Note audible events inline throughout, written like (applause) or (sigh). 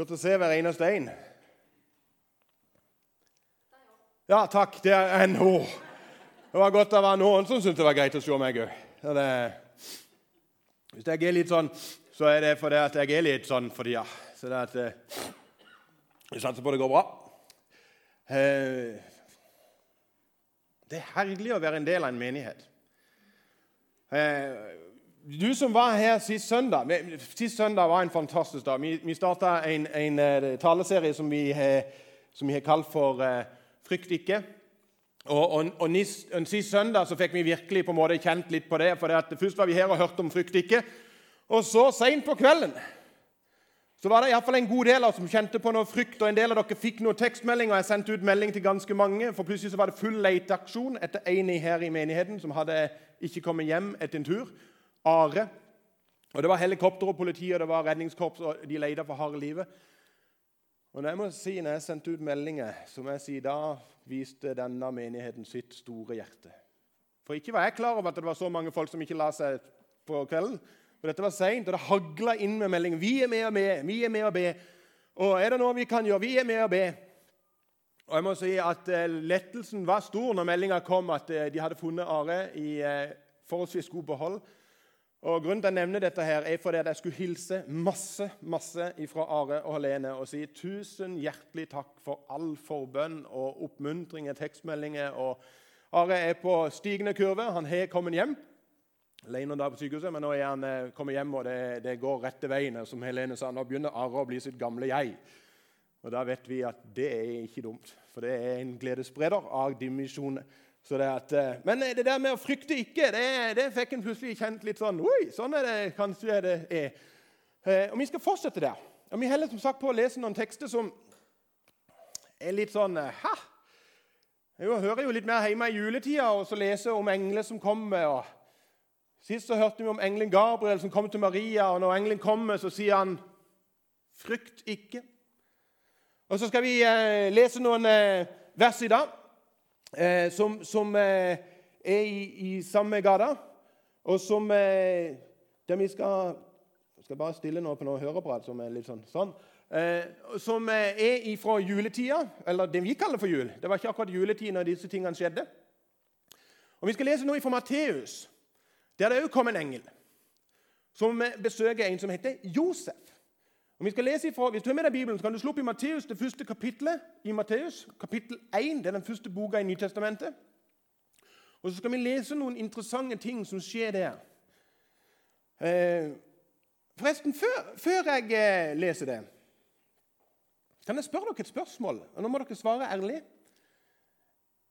Godt å se hver eneste en. Ja, takk. Det er NHO. Det var godt det var noen som syntes det var greit å se meg òg. Hvis jeg er litt sånn, så er det fordi at jeg er litt sånn for tida. Så det er at eh, vi satser på det går bra. Eh, det er herlig å være en del av en menighet. Eh, du som var her sist søndag Sist søndag var en fantastisk dag. Vi, vi starta en, en, taleserie som vi, som vi har kalt for uh, 'Frykt ikke'. Og, og, og, og Sist søndag så fikk vi virkelig på en måte kjent litt på det. for det Først var vi her og hørte om 'Frykt ikke'. Og så seint på kvelden så var det i fall en god del av oss som kjente på noe frykt. og En del av dere fikk noen tekstmeldinger. Jeg sendte ut melding til ganske mange. For plutselig så var det full leteaksjon etter en her i menigheten som hadde ikke kommet hjem etter en tur. Are. Og Det var helikopter og politi og det var redningskorps, og de leita for harde livet. Og når jeg må si, når jeg sendte ut meldinger, som jeg sier da viste denne menigheten sitt store hjerte. For ikke var jeg klar over at det var så mange folk som ikke la seg på kvelden. For dette var seint, og det hagla inn med meldinger. Vi er med og be. Vi er med og be. Og er det noe vi kan gjøre? Vi er med og be. Og jeg må si at eh, Lettelsen var stor når meldinga kom at eh, de hadde funnet Are i eh, forholdsvis god behold. Og Grunnen til å jeg nevner dette her er fordi at jeg skulle hilse masse masse fra Are og Helene og si tusen hjertelig takk for all forbønn og oppmuntringer, tekstmeldinger. Og Are er på stigende kurve. Han har kommet hjem alene da på sykehuset, men nå er han eh, kommet hjem, og det, det går rette veien. Som Helene sa, nå begynner Are å bli sitt gamle jeg. Og da vet vi at det er ikke dumt, for det er en gledesspreder av dimensjoner. At, eh, men det der med å frykte ikke, det, det fikk en plutselig kjent litt sånn Oi, sånn er det kanskje det er. Eh, og Vi skal fortsette der. Og Vi holder som sagt på å lese noen tekster som er litt sånn Ha! Jeg hører jo litt mer hjemme i juletida og så leser om engler som kommer. og Sist så hørte vi om engelen Gabriel som kom til Maria. og Når engelen kommer, så sier han 'frykt ikke'. Og Så skal vi eh, lese noen eh, vers i dag eh, som, som eh, er i, i, samme gata, og som eh, der vi skal skal bare stille nå på noe høreapparat som er litt sånn. sånn eh, som er fra juletida, eller det vi kaller for jul. Det var ikke akkurat juletid når disse tingene skjedde. Og Vi skal lese noe fra Matteus der det òg kom en engel som besøker en som heter Josef. Og vi skal lese ifra, Hvis du har med deg Bibelen, så kan du slå opp i Matteus, det første kapittelet. i Matteus, Kapittel 1 det er den første boka i Nytestamentet. Og Så skal vi lese noen interessante ting som skjer der. Eh, forresten, før, før jeg eh, leser det, kan jeg spørre dere et spørsmål? Og Nå må dere svare ærlig.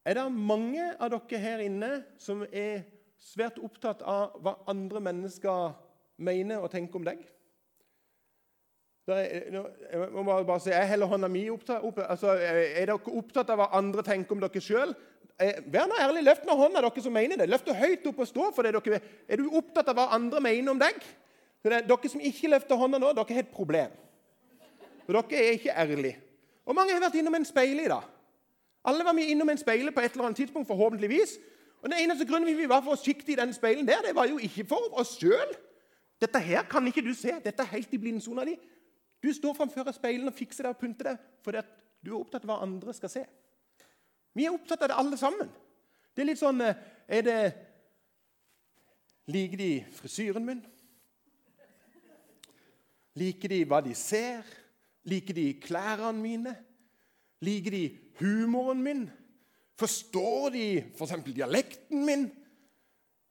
Er det mange av dere her inne som er svært opptatt av hva andre mennesker mener og tenker om deg. Er, jeg må bare si, jeg heller hånda mi opp, opp, altså, Er dere opptatt av hva andre tenker om dere sjøl? Eh, vær nå ærlig, løft nå hånda, dere som mener det. Løft det høyt opp og stå for det. Dere, er du opptatt av hva andre mener om deg? Dere som ikke løfter hånda nå, dere har et problem. For dere er ikke ærlige. Og mange har vært innom en speil i dag. Alle var vi innom en speil på et eller annet tidspunkt, forhåpentligvis. Og Den eneste grunnen vi var forsiktige i den speilen, der, det var jo ikke for oss sjøl. Dette her kan ikke du se. Dette er helt i blindsona di. Du står framfor speilene og fikser deg og pynter deg fordi du er opptatt av hva andre skal se. Vi er opptatt av det alle sammen. Det er litt sånn eh, Er det Liker de frisyren min? Liker de hva de ser? Liker de klærne mine? Liker de humoren min? Forstår de f.eks. dialekten min?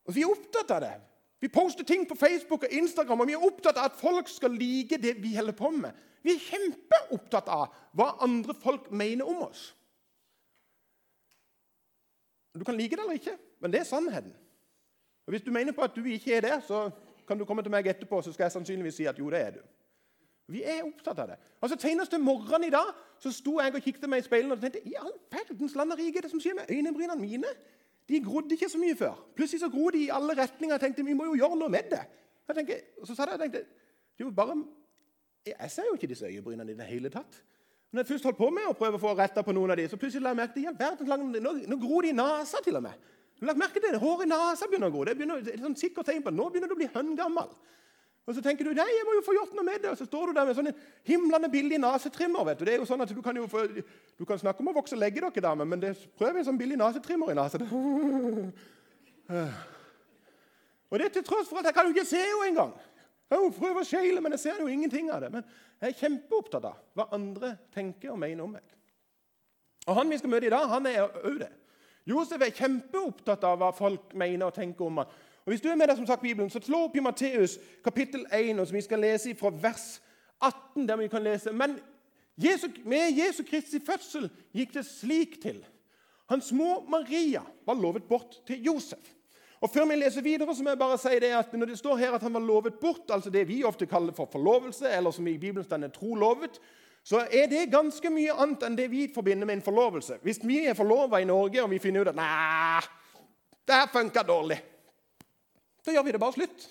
Og Vi er opptatt av det. Vi poster ting på Facebook og Instagram, og vi er opptatt av at folk skal like det vi holder på med. Vi er kjempeopptatt av hva andre folk mener om oss. Du kan like det eller ikke, men det er sannheten. Og Hvis du mener på at du ikke er det, så kan du komme til meg etterpå, så skal jeg sannsynligvis si at jo, det er du. Vi er opptatt av det. Altså, Senest morgenen i dag så sto jeg og kikket meg i speilet og tenkte i all verdens land og rike er det som skjer med øyebrynene mine? De grodde ikke så mye før. Plutselig så gro de i alle retninger. Jeg tenkte vi må jo gjøre noe med det. Jeg tenkte, så sa jeg, jeg tenkte, jo bare, jeg ser jo ikke disse øyebrynene i det hele tatt. Når jeg først holdt på med å prøve å få retta på noen av de, så plutselig la jeg merke til at nå, nå gror de i nesa til og med. Du merke til det? Håret i nesa begynner å gro. Det, begynner, det er sånn sikkert tegn på at nå begynner du å bli høngammel. Og så tenker du nei, jeg må jo få gjort noe med det, og så står du der med sånn en himlende billig nasetrimmer. vet Du Det er jo sånn at du kan jo få, du kan snakke om å vokse og legge dere, dame, men det, prøv en sånn billig nasetrimmer i nesa. (sighs) Og det til tross for at jeg kan jo ikke se henne engang. Jeg prøver å skjele, men jeg ser jo ingenting av det. Men jeg er kjempeopptatt av hva andre tenker og mener om meg. Og Han vi skal møte i dag, han er òg det. Josef er kjempeopptatt av hva folk mener og tenker om ham. Og Hvis du er med deg som sagt Bibelen, så slå opp i Matteus kapittel 1, som vi skal lese fra vers 18. der vi kan lese. Men med Jesu Kristi fødsel gikk det slik til. Hans mor Maria var lovet bort til Josef. Og Før vi leser videre, så må jeg bare si det at når det står her at han var lovet bort, altså det vi ofte kaller for forlovelse, eller som i Bibelen står trolovet, så er det ganske mye annet enn det vi forbinder med en forlovelse. Hvis vi er forlova i Norge og vi finner ut at nei, det her funka dårlig så gjør vi det bare slutt.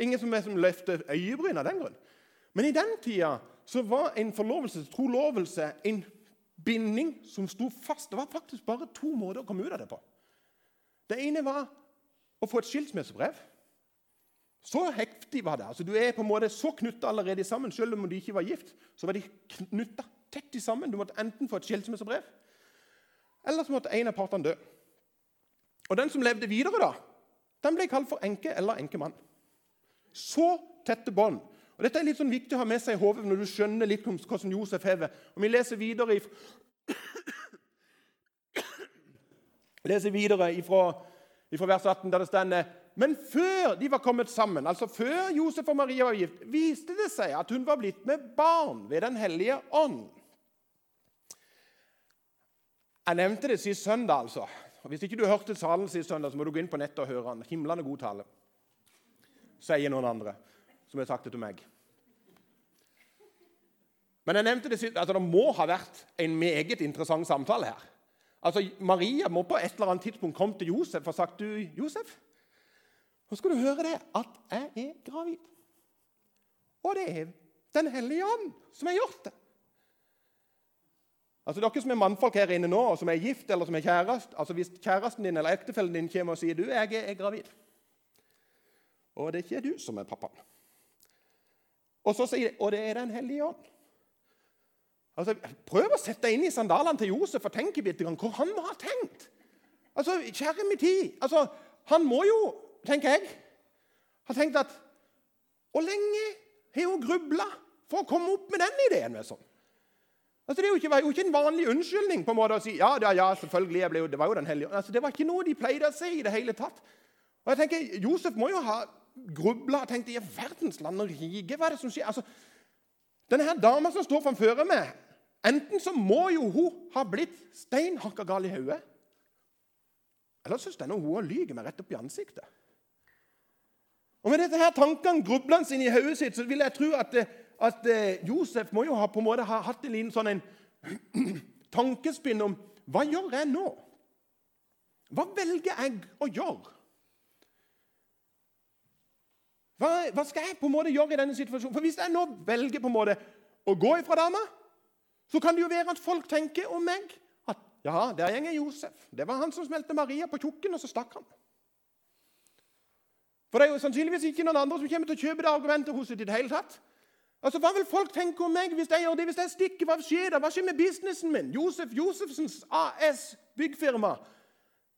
Ingen som, som løfter øyebryn av den grunn. Men i den tida så var en forlovelse, trolovelse, en binding som sto fast. Det var faktisk bare to måter å komme ut av det på. Det ene var å få et skilsmissebrev. Så heftig var det. Altså, du er på en måte så knytta allerede sammen. Selv om de ikke var gift, så var de knytta tett sammen. Du måtte enten få et skilsmissebrev, eller så måtte en av partene dø. Og den som levde videre, da, den ble kalt for enke eller enkemann. Så tette bånd. Og Dette er litt sånn viktig å ha med seg i hodet når du skjønner litt om hvordan Josef hever. Og Vi leser videre, ifra, (coughs) leser videre ifra, ifra vers 18, der det stender Men før de var kommet sammen, altså før Josef og Maria var gift, viste det seg at hun var blitt med barn ved Den hellige ånd. Jeg nevnte det sist søndag. altså. Hvis ikke du hørte talen sist søndag, så må du gå inn på nettet og høre den. Himlende god tale, sier noen andre som har sagt det til meg. Men jeg nevnte det, altså det må ha vært en meget interessant samtale her. Altså, Maria må på et eller annet tidspunkt komme til Josef og sagt du, Josef, nå skal du høre det, at jeg er gravid. Og det er Den hellige ånd som har gjort det. Altså Dere som er mannfolk her inne nå, og som er gift eller som er kjærest, altså Hvis kjæresten din eller ektefellen din kommer og sier du, jeg er gravid, og det er ikke du som er pappaen Og så sier de og det er Den hellige ånd. Altså, Prøv å sette deg inn i sandalene til Josef og tenke litt hvor han må ha tenkt. Altså, Kjære min tid altså, Han må jo, tenker jeg, ha tenkt at Hvor lenge har hun grubla for å komme opp med den ideen? med sånn? Altså, det var jo ikke en vanlig unnskyldning på en måte å si ja, ja, ja selvfølgelig, ble, det var jo den hellige altså, Det var ikke noe de pleide å si i det hele tatt. Og jeg tenker, Josef må jo ha grubla og tenkt i verdens land og rike, hva er det som skjer? Altså, denne her dama som står framfor meg, enten så må jo hun ha blitt stein gal i hodet, eller så står hun lyver meg rett opp i ansiktet. Og Med dette her tankene grublende inn i hodet sitt, så vil jeg tro at det, at eh, Josef må jo ha, på en måte ha hatt en sånn en (clears throat) tankespinn om hva gjør jeg nå? Hva velger jeg å gjøre? Hva, hva, skal jeg på en måte gjøre i denne situasjonen? For Hvis jeg nå velger på en måte å gå ifra dama, så kan det jo være at folk tenker om meg at ja, der går Josef. Det var han som smelte Maria på tjukken, og så stakk han. For det er jo sannsynligvis ikke noen andre som kommer til å kjøpe det argumentet hos det i det hele tatt. Altså, Hva vil folk tenke om meg hvis jeg gjør det? Hvis jeg stikker, hva skjer da? Hva skjer med businessen min? Josef Josefsens AS byggfirma.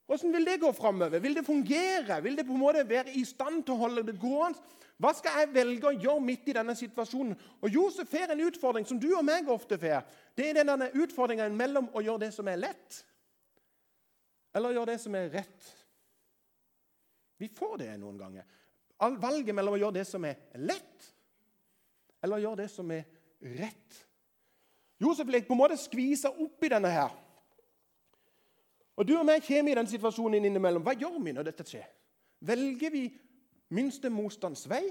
Hvordan vil det gå framover? Vil det fungere? Vil det på en måte være i stand til å holde det gående? Hva skal jeg velge å gjøre midt i denne situasjonen? Og Josef får en utfordring som du og meg ofte får. Det er denne utfordringen mellom å gjøre det som er lett, eller å gjøre det som er rett. Vi får det noen ganger. Valget mellom å gjøre det som er lett, eller gjør det som er rett. Josef ble på en måte skvisa opp i denne her. Og Du og meg kommer i den situasjonen innimellom. Hva gjør vi når dette skjer? Velger vi minste motstands vei,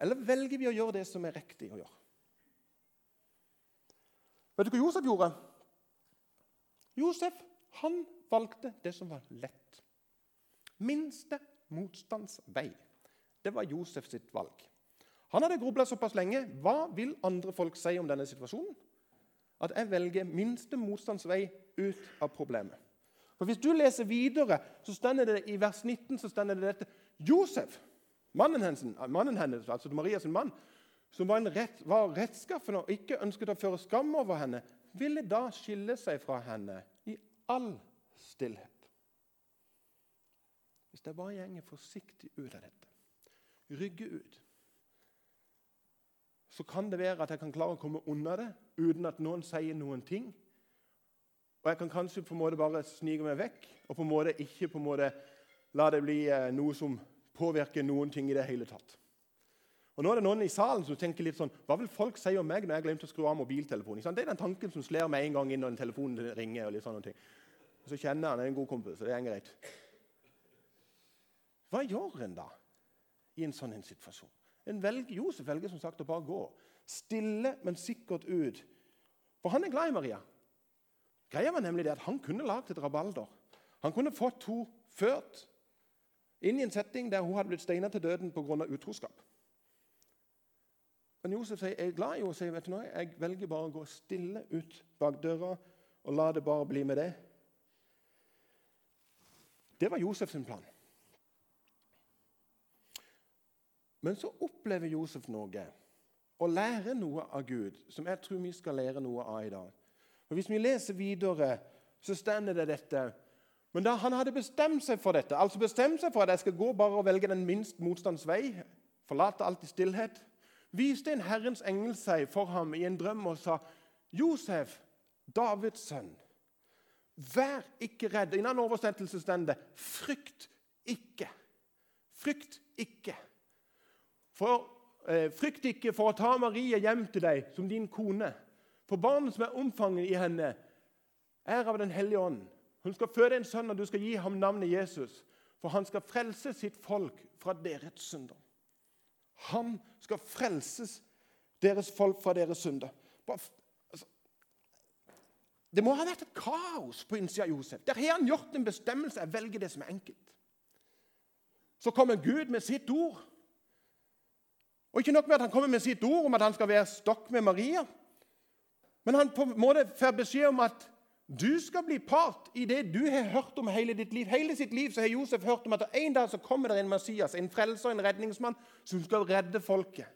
eller velger vi å gjøre det som er riktig å gjøre? Vet du hva Josef gjorde? Josef han valgte det som var lett. Minste motstands vei. Det var Josef sitt valg. Han hadde grubla såpass lenge. Hva vil andre folk si om denne situasjonen? At jeg velger minste motstandsvei ut av problemet. For Hvis du leser videre, så stender det i vers 19 så stender det dette. Josef mannen hennes, mannen hennes altså Marias mann, som var, rett, var rettskaffen og ikke ønsket å føre skam over henne, ville da skille seg fra henne i all stillhet. Hvis jeg bare gjenger forsiktig ut av dette, rygger ut, så kan det være at jeg kan klare å komme unna det uten at noen sier noen ting. Og jeg kan kanskje på en måte bare snike meg vekk og på en måte ikke på en måte la det bli eh, noe som påvirker noen ting i det hele tatt. Og nå er det noen i salen som tenker litt sånn Hva vil folk si om meg når jeg glemte å skru av mobiltelefonen? Det er den tanken som slår meg en gang inn når telefonen ringer. og litt sånne ting. Og så kjenner han en god kompis, så det er greit. Hva gjør en da i en sånn situasjon? Velger, Josef velger som sagt å bare gå. Stille, men sikkert ut. For han er glad i Maria. Greia var nemlig det at Han kunne lagd et rabalder. Han kunne fått henne ført inn i en setting der hun hadde blitt steina til døden pga. utroskap. Men Josef sier, er glad i henne og sier vet du noe, jeg velger bare å gå stille ut bak døra og la det bare bli med det. Det var Josefs plan. Men så opplever Josef noe og lærer noe av Gud som jeg tror vi skal lære noe av i dag. Og Hvis vi leser videre, så stender det dette. Men da han hadde bestemt seg for dette, altså bestemt seg for at jeg skal gå bare og velge den minst motstands vei, forlate alt i stillhet, viste en Herrens engel seg for ham i en drøm og sa, 'Josef, Davids sønn, vær ikke redd.' I en annen oversettelse står det, 'Frykt ikke'. Frykt ikke. For, eh, frykt ikke for å ta Maria hjem til deg som din kone. For barnet som er omfanget i henne, er av Den hellige ånd. Hun skal føde en sønn, og du skal gi ham navnet Jesus. For han skal frelse sitt folk fra deres synder. Han skal frelses deres folk fra deres synder. Altså, det må ha vært et kaos på innsida av Josef. Der har han gjort en bestemmelse. Jeg velger det som er enkelt. Så kommer Gud med sitt ord. Og ikke nok med at han kommer med sitt ord om at han skal være stokk med Maria, men han på en måte får beskjed om at du skal bli part i det du har hørt om hele ditt liv. Hele sitt liv så har Josef hørt om at en dag så kommer det en Messias, en frelser, en redningsmann, som skal redde folket.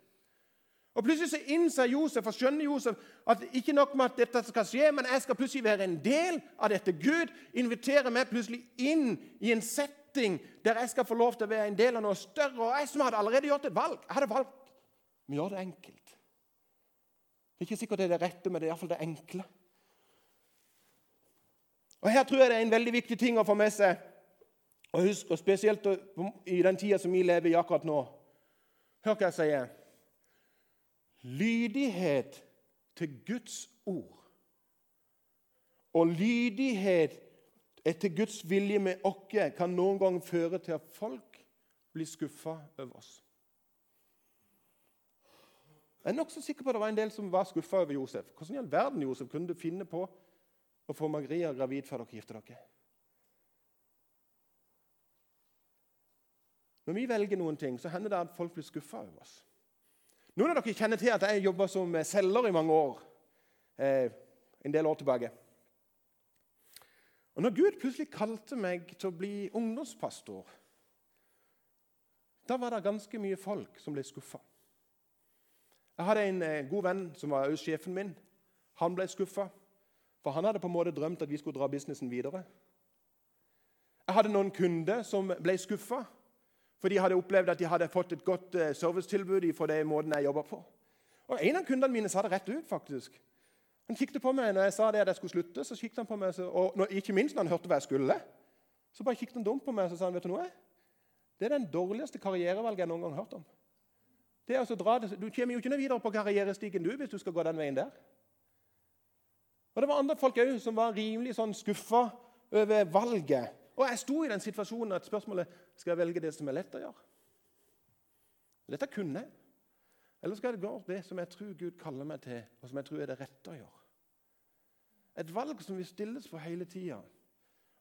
Og Plutselig så innser Josef og skjønner Josef at ikke nok med at dette skal skje, men jeg skal plutselig være en del av dette. Gud inviterer meg plutselig inn i en setting der jeg skal få lov til å være en del av noe større. Og jeg som hadde allerede gjort et valg, jeg hadde valgt å gjør det enkelt. Det er ikke sikkert det er det rette, men det er iallfall det enkle. Og Her tror jeg det er en veldig viktig ting å få med seg, og husk, og spesielt i den tida som vi lever i akkurat nå. Hør hva jeg sier. Lydighet til Guds ord og lydighet etter Guds vilje med oss kan noen ganger føre til at folk blir skuffa over oss. Jeg er nokså sikker på at det var en del som var skuffa over Josef. Hvordan i all verden Josef, kunne du finne på å få Maria gravid før dere gifter dere? Når vi velger noen ting, så hender det at folk blir skuffa over oss. Noen av dere kjenner til at jeg jobba som selger i mange år. Eh, en del år tilbake. Og når Gud plutselig kalte meg til å bli ungdomspastor, da var det ganske mye folk som ble skuffa. Jeg hadde en eh, god venn som var sjefen min. Han ble skuffa, for han hadde på en måte drømt at vi skulle dra businessen videre. Jeg hadde noen kunder som ble skuffa, for de hadde opplevd at de hadde fått et godt eh, servicetilbud for den måten jeg jobba på. Og En av kundene mine sa det rett ut. faktisk. Han kikket på meg når jeg sa det at jeg skulle slutte. så kikket han på meg, og Ikke minst når han hørte hva jeg skulle. Så bare kikket han dumt på meg og sa han, vet du noe? Det er den dårligste karrierevalget jeg noen gang har hørt om. Det er å dra det. Du kommer jo ikke noe videre på karrierestigen du, hvis du skal gå den veien der. Og Det var andre folk òg som var rimelig sånn skuffa over valget. Og jeg sto i den situasjonen at spørsmålet skal jeg velge det som er lett å gjøre. Dette kunne jeg. Eller skal jeg gå det som jeg tror Gud kaller meg til, og som jeg tror er det rette å gjøre? Et valg som vi stilles for hele tida,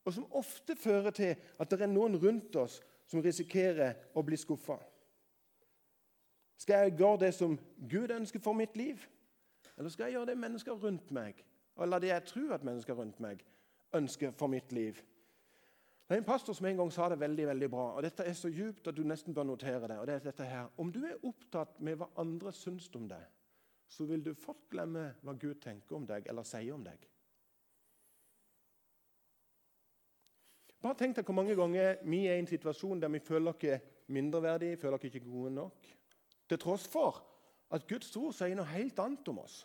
og som ofte fører til at det er noen rundt oss som risikerer å bli skuffa. Skal jeg gjøre det som Gud ønsker for mitt liv? Eller skal jeg gjøre det mennesker rundt meg, eller det jeg tror at mennesker rundt meg ønsker for mitt liv? Det er En pastor som en gang sa det veldig veldig bra, og dette er så djupt at du nesten bør notere det. og det er dette her. Om du er opptatt med hva andre syns om deg, så vil du fort glemme hva Gud tenker om deg eller sier om deg. Bare tenk deg hvor mange ganger vi er i en situasjon der vi føler oss mindreverdige, føler oss ikke gode nok, til tross for at Guds ord sier noe helt annet om oss.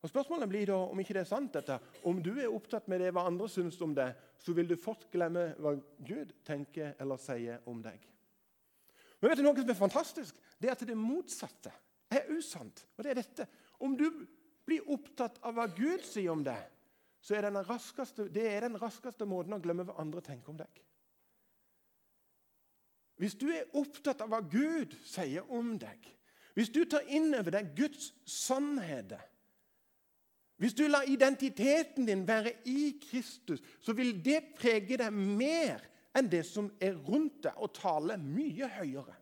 Og Spørsmålet blir da om ikke det er sant. dette. Om du er opptatt med det hva andre syns om deg, så vil du fort glemme hva Gud tenker eller sier om deg. Men vet du noe som er fantastisk? Det er at det motsatte er usant. Og det er dette. Om du blir opptatt av hva Gud sier om deg, så er det raskeste, det er den raskeste måten å glemme hva andre tenker om deg. Hvis du er opptatt av hva Gud sier om deg, hvis du tar inn over deg Guds sannheter Hvis du lar identiteten din være i Kristus, så vil det prege deg mer enn det som er rundt deg, og tale mye høyere.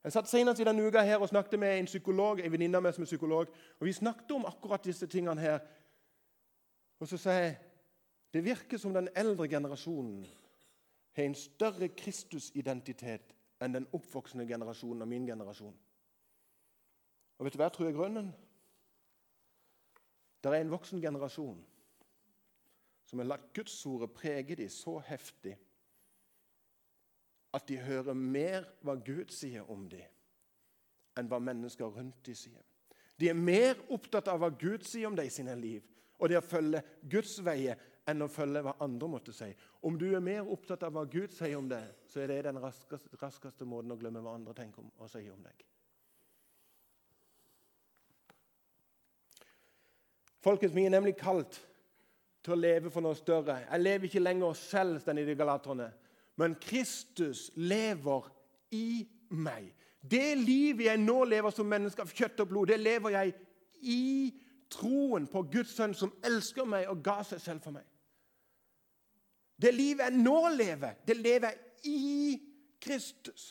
Jeg satt Senest i denne uka her og snakket med en psykolog, en venninne av meg som er psykolog. og Vi snakket om akkurat disse tingene her. Og så sier jeg det virker som den eldre generasjonen har en større Kristusidentitet enn den oppvoksende generasjonen av min generasjon. Og vet du hva jeg tror er grunnen? Det er en voksen generasjon som har latt Gudsordet prege dem så heftig at de hører mer hva Gud sier om dem, enn hva mennesker rundt dem sier. De er mer opptatt av hva Gud sier om dem i sine liv, og det å følge Guds veier enn å følge hva andre måtte si. Om du er mer opptatt av hva Gud sier om det, så er det den raskeste, raskeste måten å glemme hva andre tenker om og sier om deg. Folkens, vi er nemlig kalt til å leve for noe større. Jeg lever ikke lenger selv, den i de galaterne, men Kristus lever i meg. Det livet jeg nå lever som menneske av kjøtt og blod, det lever jeg i troen på Guds sønn som elsker meg og ga seg selv for meg. Det livet jeg nå lever, det lever jeg i Kristus.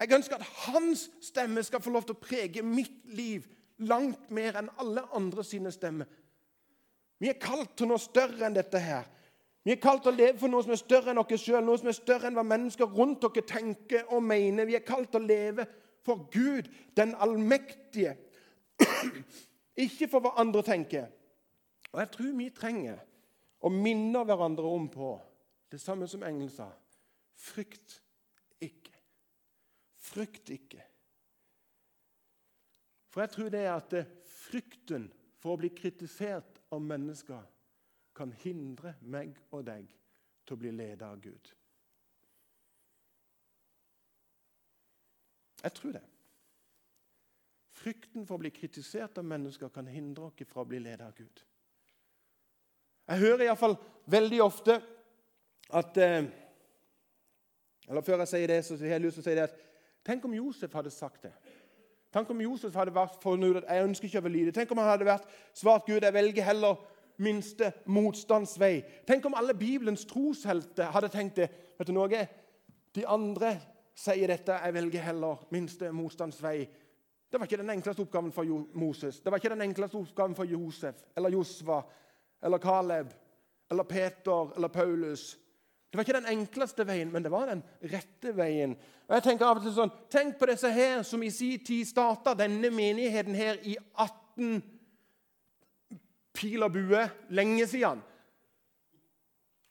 Jeg ønsker at hans stemme skal få lov til å prege mitt liv langt mer enn alle andre sine stemmer. Vi er kalt til noe større enn dette her. Vi er kalt til å leve for noe som er større enn oss sjøl, noe som er større enn hva mennesker rundt dere tenker og mener. Vi er kalt til å leve for Gud, den allmektige. Ikke for hva andre tenker. Og jeg tror vi trenger å minne hverandre om på det samme som engelen sa. Frykt ikke. Frykt ikke. For jeg tror det er at frykten for å bli kritisert av mennesker kan hindre meg og deg til å bli ledet av Gud. Jeg tror det. Frykten for å bli kritisert av mennesker kan hindre oss fra å bli ledet av Gud. Jeg hører iallfall veldig ofte at eh, Eller før jeg sier det, så har jeg lyst til å si det at Tenk om Josef hadde sagt det. Tenk om Josef hadde vært fornøyd at jeg ønsker ikke å være lydig'. Tenk om han hadde vært svart Gud, jeg velger heller minste motstandsvei. Tenk om alle Bibelens troshelter hadde tenkt det. Vet du noe? De andre sier dette, jeg velger heller minste motstandsvei. Det var ikke den enkleste oppgaven for Moses. Det var ikke den enkleste oppgaven for Josef eller Josva eller Caleb eller Peter eller Paulus. Det var ikke den enkleste veien, men det var den rette veien. Og jeg tenker av og til sånn, Tenk på disse her som i sin tid starta denne menigheten her i 18 pil og bue lenge siden.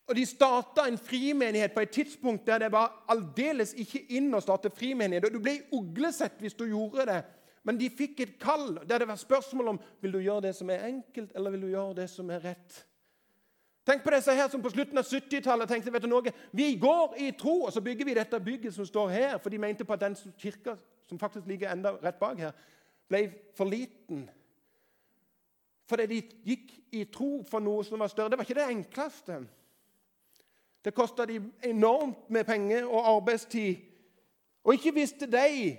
Og De starta en frimenighet på et tidspunkt der det var aldeles ikke inn å starte frimenighet. Og Du ble uglesett hvis du gjorde det. Men de fikk et kall der det var spørsmål om vil du gjøre det som er enkelt, eller vil du gjøre det som er rett. Tenk på disse her som på slutten av 70-tallet tenkte vet du noe, vi går i tro, og så bygger vi dette bygget som står her. For de mente på at den kirka som faktisk ligger enda rett bak her, ble for liten. Fordi de gikk i tro for noe som var større. Det var ikke det enkleste. Det kosta de enormt med penger og arbeidstid. Og ikke visste de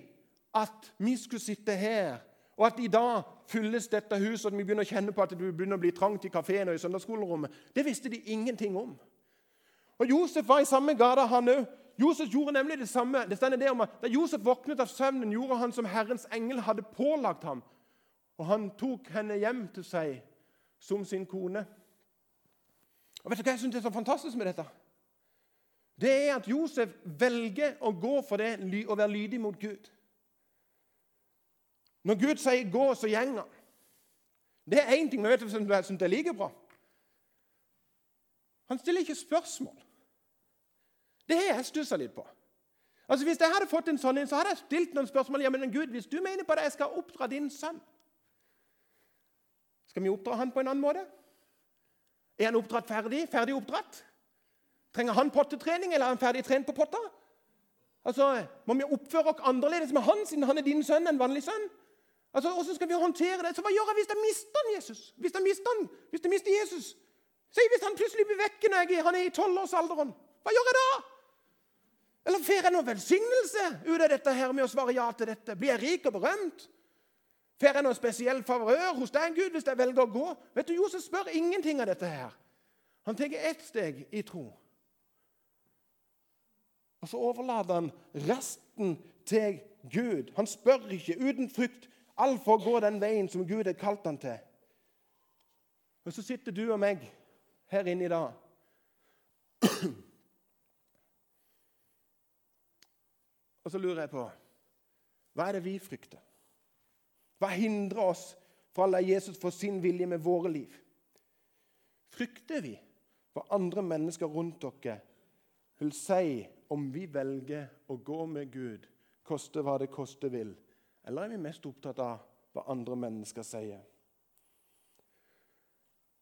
at vi skulle sitte her, og at i dag fylles dette huset, og at vi begynner å kjenne på at det begynner å bli trangt i kafeen og i søndagsskolerommet. Det visste de ingenting om. Og Josef var i samme gata, han òg. Josef gjorde nemlig det samme. Det stender det om at Da Josef våknet av søvnen, gjorde han som Herrens engel hadde pålagt ham. Og han tok henne hjem til seg som sin kone. Og vet du hva jeg synes er så fantastisk med dette? Det er at Josef velger å gå for det å være lydig mot Gud. Når Gud sier 'gå', så gjenger han. Det er én ting vi vet som jeg syns er like bra. Han stiller ikke spørsmål. Det har jeg stussa litt på. Altså Hvis jeg hadde fått en sånn så hadde jeg stilt noen spørsmål. Ja, men Gud, Hvis du mener på det, jeg skal oppdra din sønn, skal vi oppdra han på en annen måte? Er han oppdratt ferdig? Ferdig oppdratt? Trenger han pottetrening, eller er han ferdig trent på potta? Altså, Må vi oppføre oss annerledes med han siden han er din sønn, en vanlig sønn? Altså, Hvordan skal vi håndtere det? Så Hva gjør jeg hvis jeg mister han Jesus? Hvis jeg mister han, hvis jeg mister Jesus? Si hvis han plutselig blir vekk når jeg, han er i tolvårsalderen. Hva gjør jeg da? Eller får jeg noen velsignelse ut av dette her med å svare ja til dette? Blir jeg rik og berømt? Får jeg noen spesiell favør hos deg, Gud, hvis jeg velger å gå? Vet du, Josef spør ingenting av dette her. Han tar ett steg i tro. Og så overlater han resten til Gud. Han spør ikke uten frykt. Alt for å gå den veien som Gud har kalt han til. Og så sitter du og meg her inne i dag. Og så lurer jeg på hva er det vi frykter? Hva hindrer oss fra å la Jesus få sin vilje med våre liv? Frykter vi hva andre mennesker rundt dere vil si om vi velger å gå med Gud, koste hva det koste vil? Eller er vi mest opptatt av hva andre mennesker sier?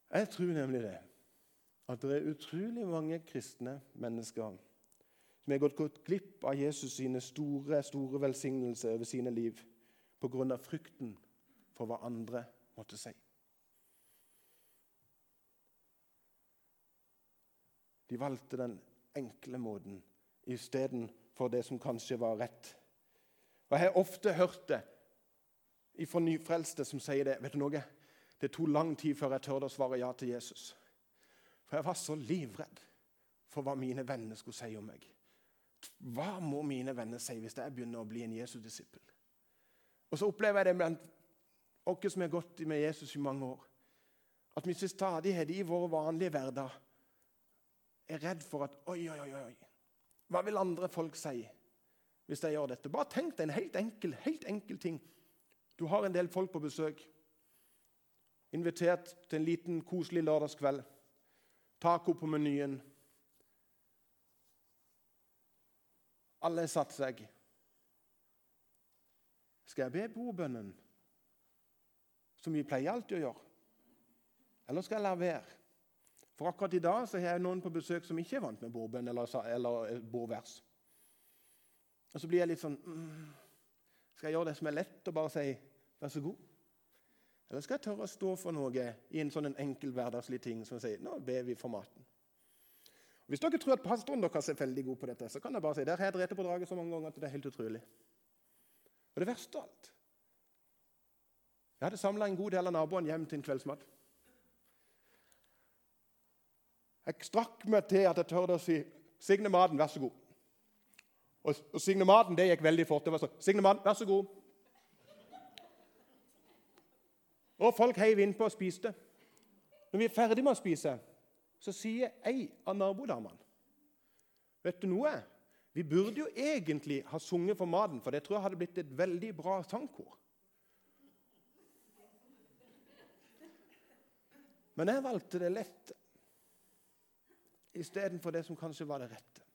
Jeg tror nemlig det. At det er utrolig mange kristne mennesker som har gått glipp av Jesus sine store, store velsignelser over sine liv pga. frykten for hva andre måtte si. De valgte den enkle måten istedenfor det som kanskje var rett. Og Jeg har ofte hørt det fra nyfrelste som sier det. Vet du noe? Det tok lang tid før jeg tørde å svare ja til Jesus. For jeg var så livredd for hva mine venner skulle si om meg. Hva må mine venner si hvis jeg begynner å bli en Jesus-disippel? Og så opplever jeg det blant oss som har gått med Jesus i mange år, at vi til stadighet i vår vanlige hverdag er redd for at oi, oi, oi. Hva vil andre folk si hvis jeg gjør dette? Bare tenk deg en helt enkel, helt enkel ting. Du har en del folk på besøk. Invitert til en liten, koselig lørdagskveld. Taco på menyen. Alle har satt seg. Skal jeg be bordbønnen, som vi pleier alltid å gjøre? Eller skal jeg la være? For akkurat i dag så har jeg noen på besøk som ikke er vant med bordbønn eller, eller bordvers. Og så blir jeg litt sånn mm, Skal jeg gjøre det som er lett, og bare si 'vær så god'? Eller skal jeg tørre å stå for noe i en sånn enkel hverdagslig ting som sier 'nå ber vi for maten'? Hvis dere tror at pastoren deres er veldig god på dette, så kan jeg bare si der har jeg drept på draget så mange ganger at det er helt utrolig. Og det verste av alt Jeg hadde samla en god del av naboene hjem til en kveldsmat. Jeg strakk meg til at jeg tørde å si 'Signe maten, vær så god'. Og, og Signe maten det gikk veldig fort. Det var sånn 'Signe maten, vær så god'. Og folk heiv innpå og spiste. Når vi er ferdig med å spise, så sier ei av nabodamene Vet du noe? Vi burde jo egentlig ha sunget for maten, for det tror jeg hadde blitt et veldig bra sangkor. Men jeg valgte det lette istedenfor det som kanskje var det rette.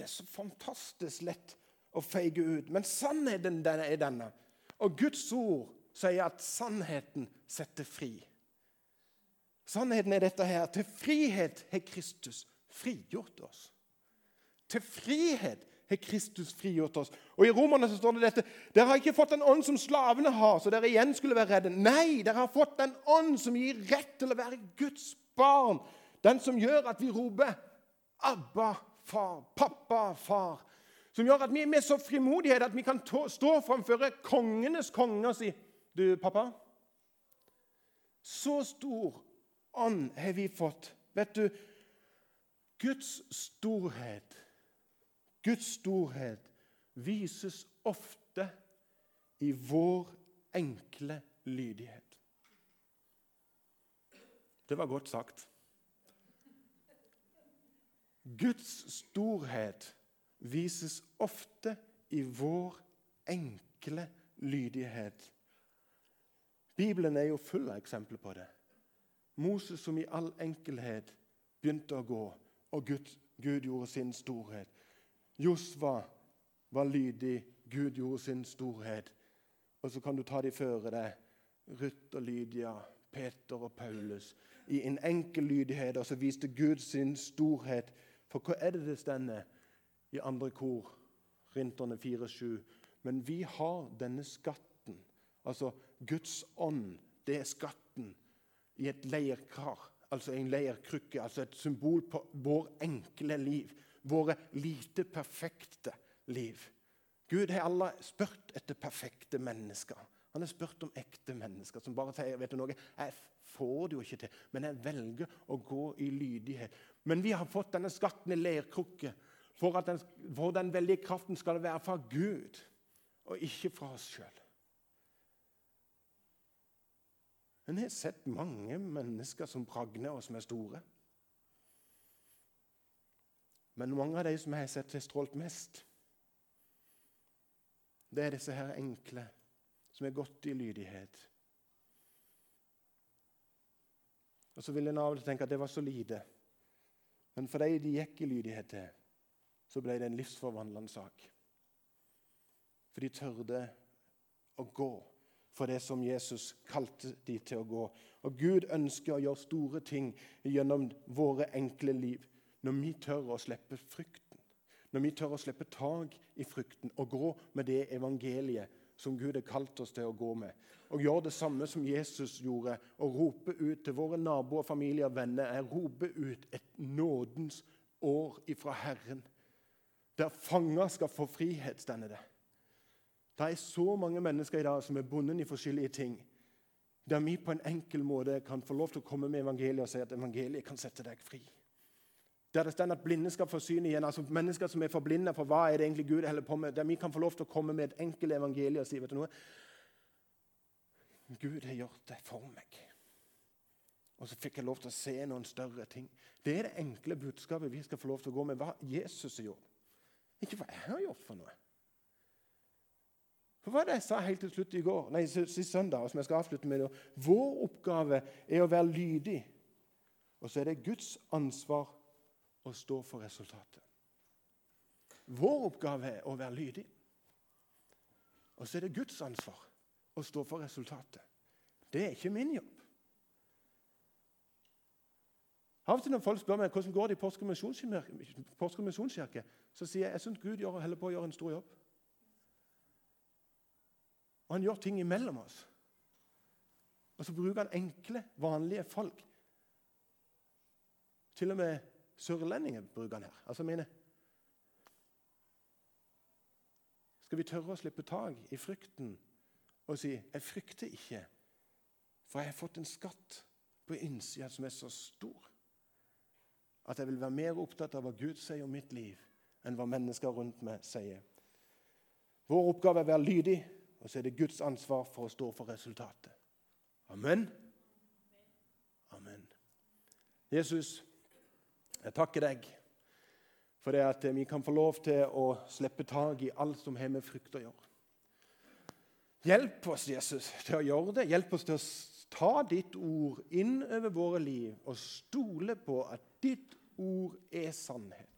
Det er så fantastisk lett å feige ut. Men sannheten er denne. Og Guds ord sier at sannheten setter fri. Sannheten er dette her. Til frihet har Kristus frigjort oss. Til frihet har Kristus frigjort oss. Og I Romerne så står det dette Dere har ikke fått den ånd som slavene har, så dere igjen skulle være redde. Nei, dere har fått den ånd som gir rett til å være Guds barn. Den som gjør at vi roper 'Abba, far', 'Pappa, far'. Som gjør at vi er med så frimodighet at vi kan stå framfor kongenes konge og si 'Du, pappa' Så stor ånd har vi fått. Vet du, Guds storhet, Guds storhet vises ofte i vår enkle lydighet. Det var godt sagt. Guds storhet vises ofte i vår enkle lydighet. Bibelen er jo full av eksempler på det. Moses som i all enkelhet begynte å gå, og Gud, Gud gjorde sin storhet. Josva var lydig, Gud gjorde sin storhet. Og så kan du ta de føre deg. Ruth og Lydia, Peter og Paulus. I en enkel lydighet og så viste Gud sin storhet. For hva er det det stender i andre kor, Rinterne 4-7? Men vi har denne skatten, altså Guds ånd, det er skatten, i et leirkar, altså en leirkrukke, altså et symbol på vår enkle liv, våre lite perfekte liv. Gud har alle spurt etter perfekte mennesker. Han har spurt om ekte mennesker som bare sier vet du noe, jeg får jo ikke til, men jeg velger å gå i lydighet. Men vi har fått denne skatten i leirkrukke for at den, for den veldige kraften skal være fra Gud og ikke fra oss sjøl. Men jeg har sett mange mennesker som pragner og som er store. Men mange av de som jeg har sett har strålt mest, det er disse her enkle, som er gått i lydighet. Og Så vil en av og til tenke at det var så lite. Men for de de gikk i lydighet til, så ble det en livsforvandlende sak. For de tørde å gå for det som Jesus kalte de til å gå. Og Gud ønsker å gjøre store ting gjennom våre enkle liv når vi tør å slippe frykten. Når vi tør å slippe tak i frykten og gå med det evangeliet som Gud har kalt oss til å gå med. Og gjøre det samme som Jesus gjorde, og rope ut til våre naboer, familie og venner. Jeg roper ut et nådens år ifra Herren, der fanger skal få frihet, stender det. Det er så mange mennesker i dag som er bundet i forskjellige ting. Der vi på en enkel måte kan få lov til å komme med evangeliet og si at evangeliet kan sette deg fri. Der det står at blinde skal få syn igjen. altså Mennesker som er for blinde for hva er det egentlig Gud holder på med. Der vi kan få lov til å komme med et enkelt evangelium og si vet du noe? Gud har gjort det for meg. Og så fikk jeg lov til å se noen større ting. Det er det enkle budskapet vi skal få lov til å gå med. Hva Jesus har gjort. Ikke hva jeg har gjort for noe. For hva det jeg sa helt til slutt i går, nei, sist søndag, som jeg skal avslutte med det, Vår oppgave er å være lydig. Og så er det Guds ansvar og stå for resultatet. Vår oppgave er å være lydig. Og så er det Guds ansvar å stå for resultatet. Det er ikke min jobb. Av og til når folk spør meg hvordan går det i Porsgrunn misjonskirke, så sier jeg jeg syns Gud gjør, holder på å gjøre en stor jobb. Og han gjør ting imellom oss. Og så bruker han enkle, vanlige folk. Til og med Sørlendinger bruker han her. Altså mine. Skal vi tørre å slippe tak i frykten og si 'Jeg frykter ikke', for jeg har fått en skatt på innsida som er så stor at jeg vil være mer opptatt av hva Gud sier om mitt liv, enn hva mennesker rundt meg sier. Vår oppgave er å være lydig, og så er det Guds ansvar for å stå for resultatet. Amen. Amen. Jesus, jeg takker deg for det at vi kan få lov til å slippe tak i alt som har med frykt å gjøre. Hjelp oss, Jesus, til å gjøre det. Hjelp oss til å ta ditt ord inn over våre liv og stole på at ditt ord er sannhet.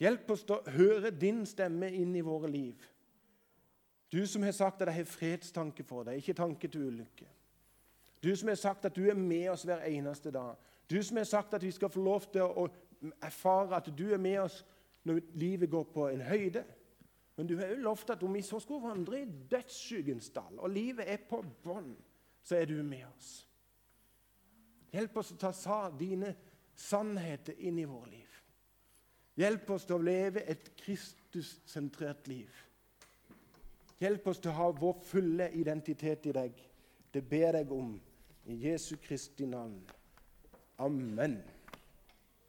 Hjelp oss til å høre din stemme inn i våre liv. Du som har sagt at jeg har fredstanke for deg, ikke tanke til ulykke. Du som har sagt at du er med oss hver eneste dag. Du som har sagt at vi skal få lov til å erfare at du er med oss når livet går på en høyde. Men du har jo lovt at om vi så skulle vandre i dødsskyggens dal, og livet er på bånn, så er du med oss. Hjelp oss å ta sa dine sannheter inn i vårt liv. Hjelp oss til å leve et Kristus-sentrert liv. Hjelp oss til å ha vår fulle identitet i deg. Det ber jeg om i Jesu Kristi navn. Amen.